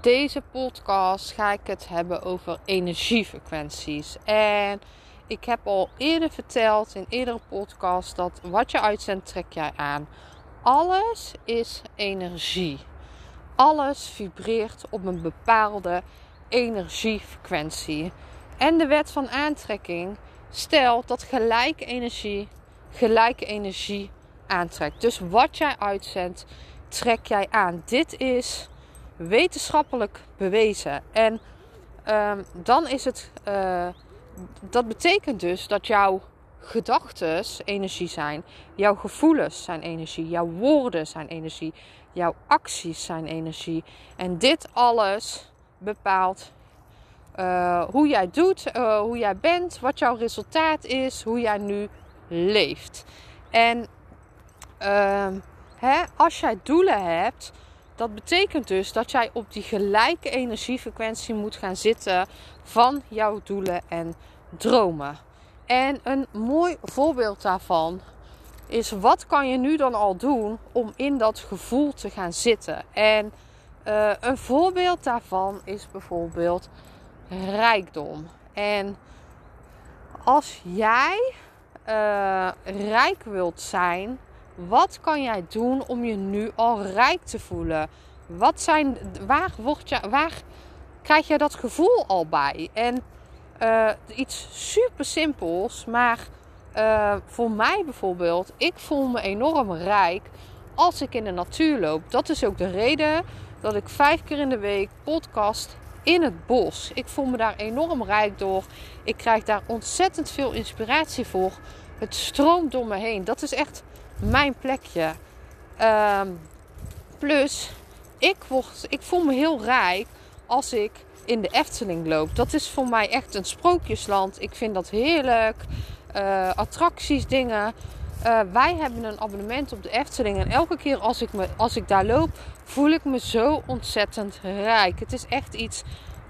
Deze podcast ga ik het hebben over energiefrequenties. En ik heb al eerder verteld in eerdere podcast dat wat je uitzendt, trek jij aan. Alles is energie. Alles vibreert op een bepaalde energiefrequentie. En de wet van aantrekking stelt dat gelijke energie gelijke energie aantrekt. Dus wat jij uitzendt, trek jij aan. Dit is wetenschappelijk bewezen. En um, dan is het. Uh, dat betekent dus dat jouw gedachten energie zijn. Jouw gevoelens zijn energie. Jouw woorden zijn energie. Jouw acties zijn energie. En dit alles bepaalt uh, hoe jij doet, uh, hoe jij bent, wat jouw resultaat is, hoe jij nu leeft. En uh, hè, als jij doelen hebt, dat betekent dus dat jij op die gelijke energiefrequentie moet gaan zitten van jouw doelen en dromen. En een mooi voorbeeld daarvan is wat kan je nu dan al doen om in dat gevoel te gaan zitten. En uh, een voorbeeld daarvan is bijvoorbeeld rijkdom. En als jij uh, rijk wilt zijn, wat kan jij doen om je nu al rijk te voelen? Wat zijn, waar, word je, waar krijg je dat gevoel al bij? En uh, iets super simpels, maar uh, voor mij bijvoorbeeld, ik voel me enorm rijk als ik in de natuur loop. Dat is ook de reden dat ik vijf keer in de week podcast in het bos. Ik voel me daar enorm rijk door. Ik krijg daar ontzettend veel inspiratie voor. Het stroomt door me heen. Dat is echt mijn plekje. Um, plus, ik, ik voel me heel rijk als ik in de Efteling loop. Dat is voor mij echt een sprookjesland. Ik vind dat heerlijk. Uh, attracties, dingen. Uh, wij hebben een abonnement op de Efteling. En elke keer als ik, me, als ik daar loop, voel ik me zo ontzettend rijk. Het is echt iets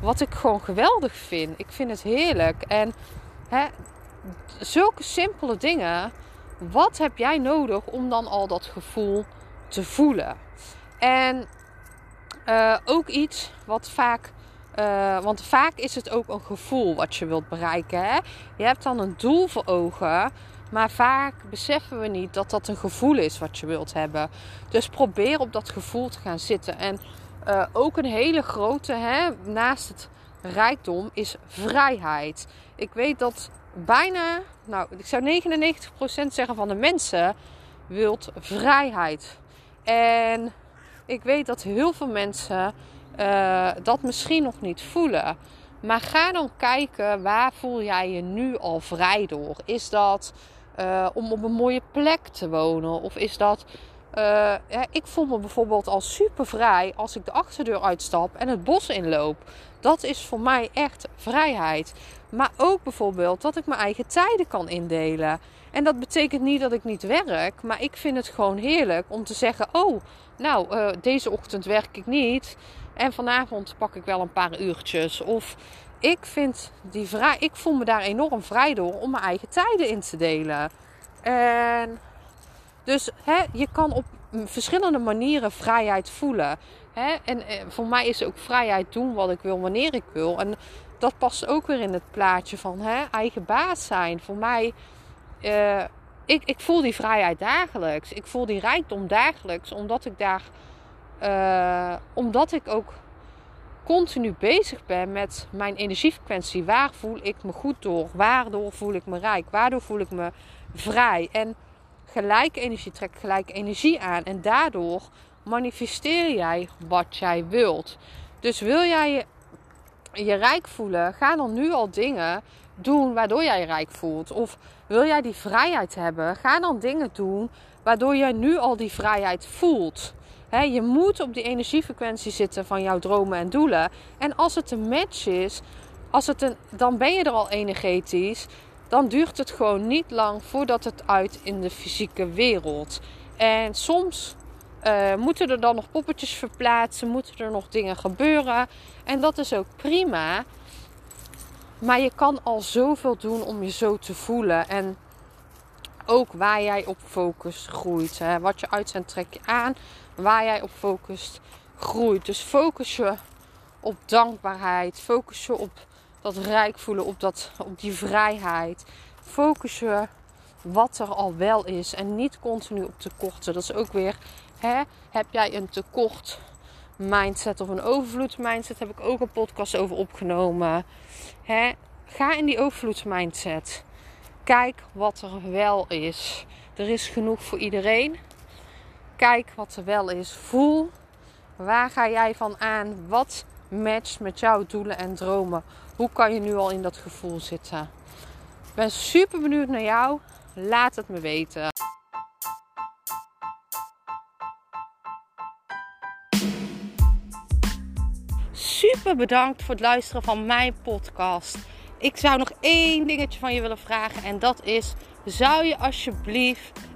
wat ik gewoon geweldig vind. Ik vind het heerlijk. En hè, zulke simpele dingen. Wat heb jij nodig om dan al dat gevoel te voelen? En uh, ook iets wat vaak. Uh, want vaak is het ook een gevoel wat je wilt bereiken. Hè? Je hebt dan een doel voor ogen. Maar vaak beseffen we niet dat dat een gevoel is wat je wilt hebben. Dus probeer op dat gevoel te gaan zitten. En uh, ook een hele grote, hè, naast het rijkdom, is vrijheid. Ik weet dat bijna, nou, ik zou 99% zeggen van de mensen wilt vrijheid. En ik weet dat heel veel mensen uh, dat misschien nog niet voelen. Maar ga dan kijken waar voel jij je nu al vrij door? Is dat uh, om op een mooie plek te wonen? Of is dat. Uh, ik voel me bijvoorbeeld al super vrij als ik de achterdeur uitstap en het bos inloop. Dat is voor mij echt vrijheid. Maar ook bijvoorbeeld dat ik mijn eigen tijden kan indelen. En dat betekent niet dat ik niet werk, maar ik vind het gewoon heerlijk om te zeggen: Oh, nou, uh, deze ochtend werk ik niet. En vanavond pak ik wel een paar uurtjes. Of ik vind die vrij, ik voel me daar enorm vrij door om mijn eigen tijden in te delen. En dus hè, je kan op verschillende manieren vrijheid voelen. Hè? En eh, voor mij is ook vrijheid doen wat ik wil, wanneer ik wil. En dat past ook weer in het plaatje van hè, eigen baas zijn. Voor mij, uh, ik, ik voel die vrijheid dagelijks. Ik voel die rijkdom dagelijks, omdat ik daar, uh, omdat ik ook continu bezig ben met mijn energiefrequentie. Waar voel ik me goed door? Waardoor voel ik me rijk? Waardoor voel ik me vrij? En gelijke energie trekt gelijke energie aan. En daardoor manifesteer jij wat jij wilt. Dus wil jij je, je rijk voelen, ga dan nu al dingen doen waardoor jij rijk voelt? Of wil jij die vrijheid hebben? Ga dan dingen doen waardoor jij nu al die vrijheid voelt. je moet op die energiefrequentie zitten van jouw dromen en doelen. En als het een match is, als het een, dan ben je er al energetisch. Dan duurt het gewoon niet lang voordat het uit in de fysieke wereld. En soms uh, moeten er dan nog poppetjes verplaatsen, moeten er nog dingen gebeuren. En dat is ook prima. Maar je kan al zoveel doen om je zo te voelen. En ook waar jij op focust groeit. Hè. Wat je uitzendt trek je aan. Waar jij op focust groeit. Dus focus je op dankbaarheid. Focus je op dat rijk voelen. Op, dat, op die vrijheid. Focus je wat er al wel is. En niet continu op tekorten. Dat is ook weer. Hè, heb jij een tekort mindset of een overvloed mindset? Heb ik ook een podcast over opgenomen. Hè, ga in die overvloedsmindset. Kijk wat er wel is. Er is genoeg voor iedereen. Kijk wat er wel is. Voel waar ga jij van aan? Wat matcht met jouw doelen en dromen? Hoe kan je nu al in dat gevoel zitten? Ik ben super benieuwd naar jou. Laat het me weten. Super bedankt voor het luisteren van mijn podcast. Ik zou nog één dingetje van je willen vragen. En dat is: zou je alsjeblieft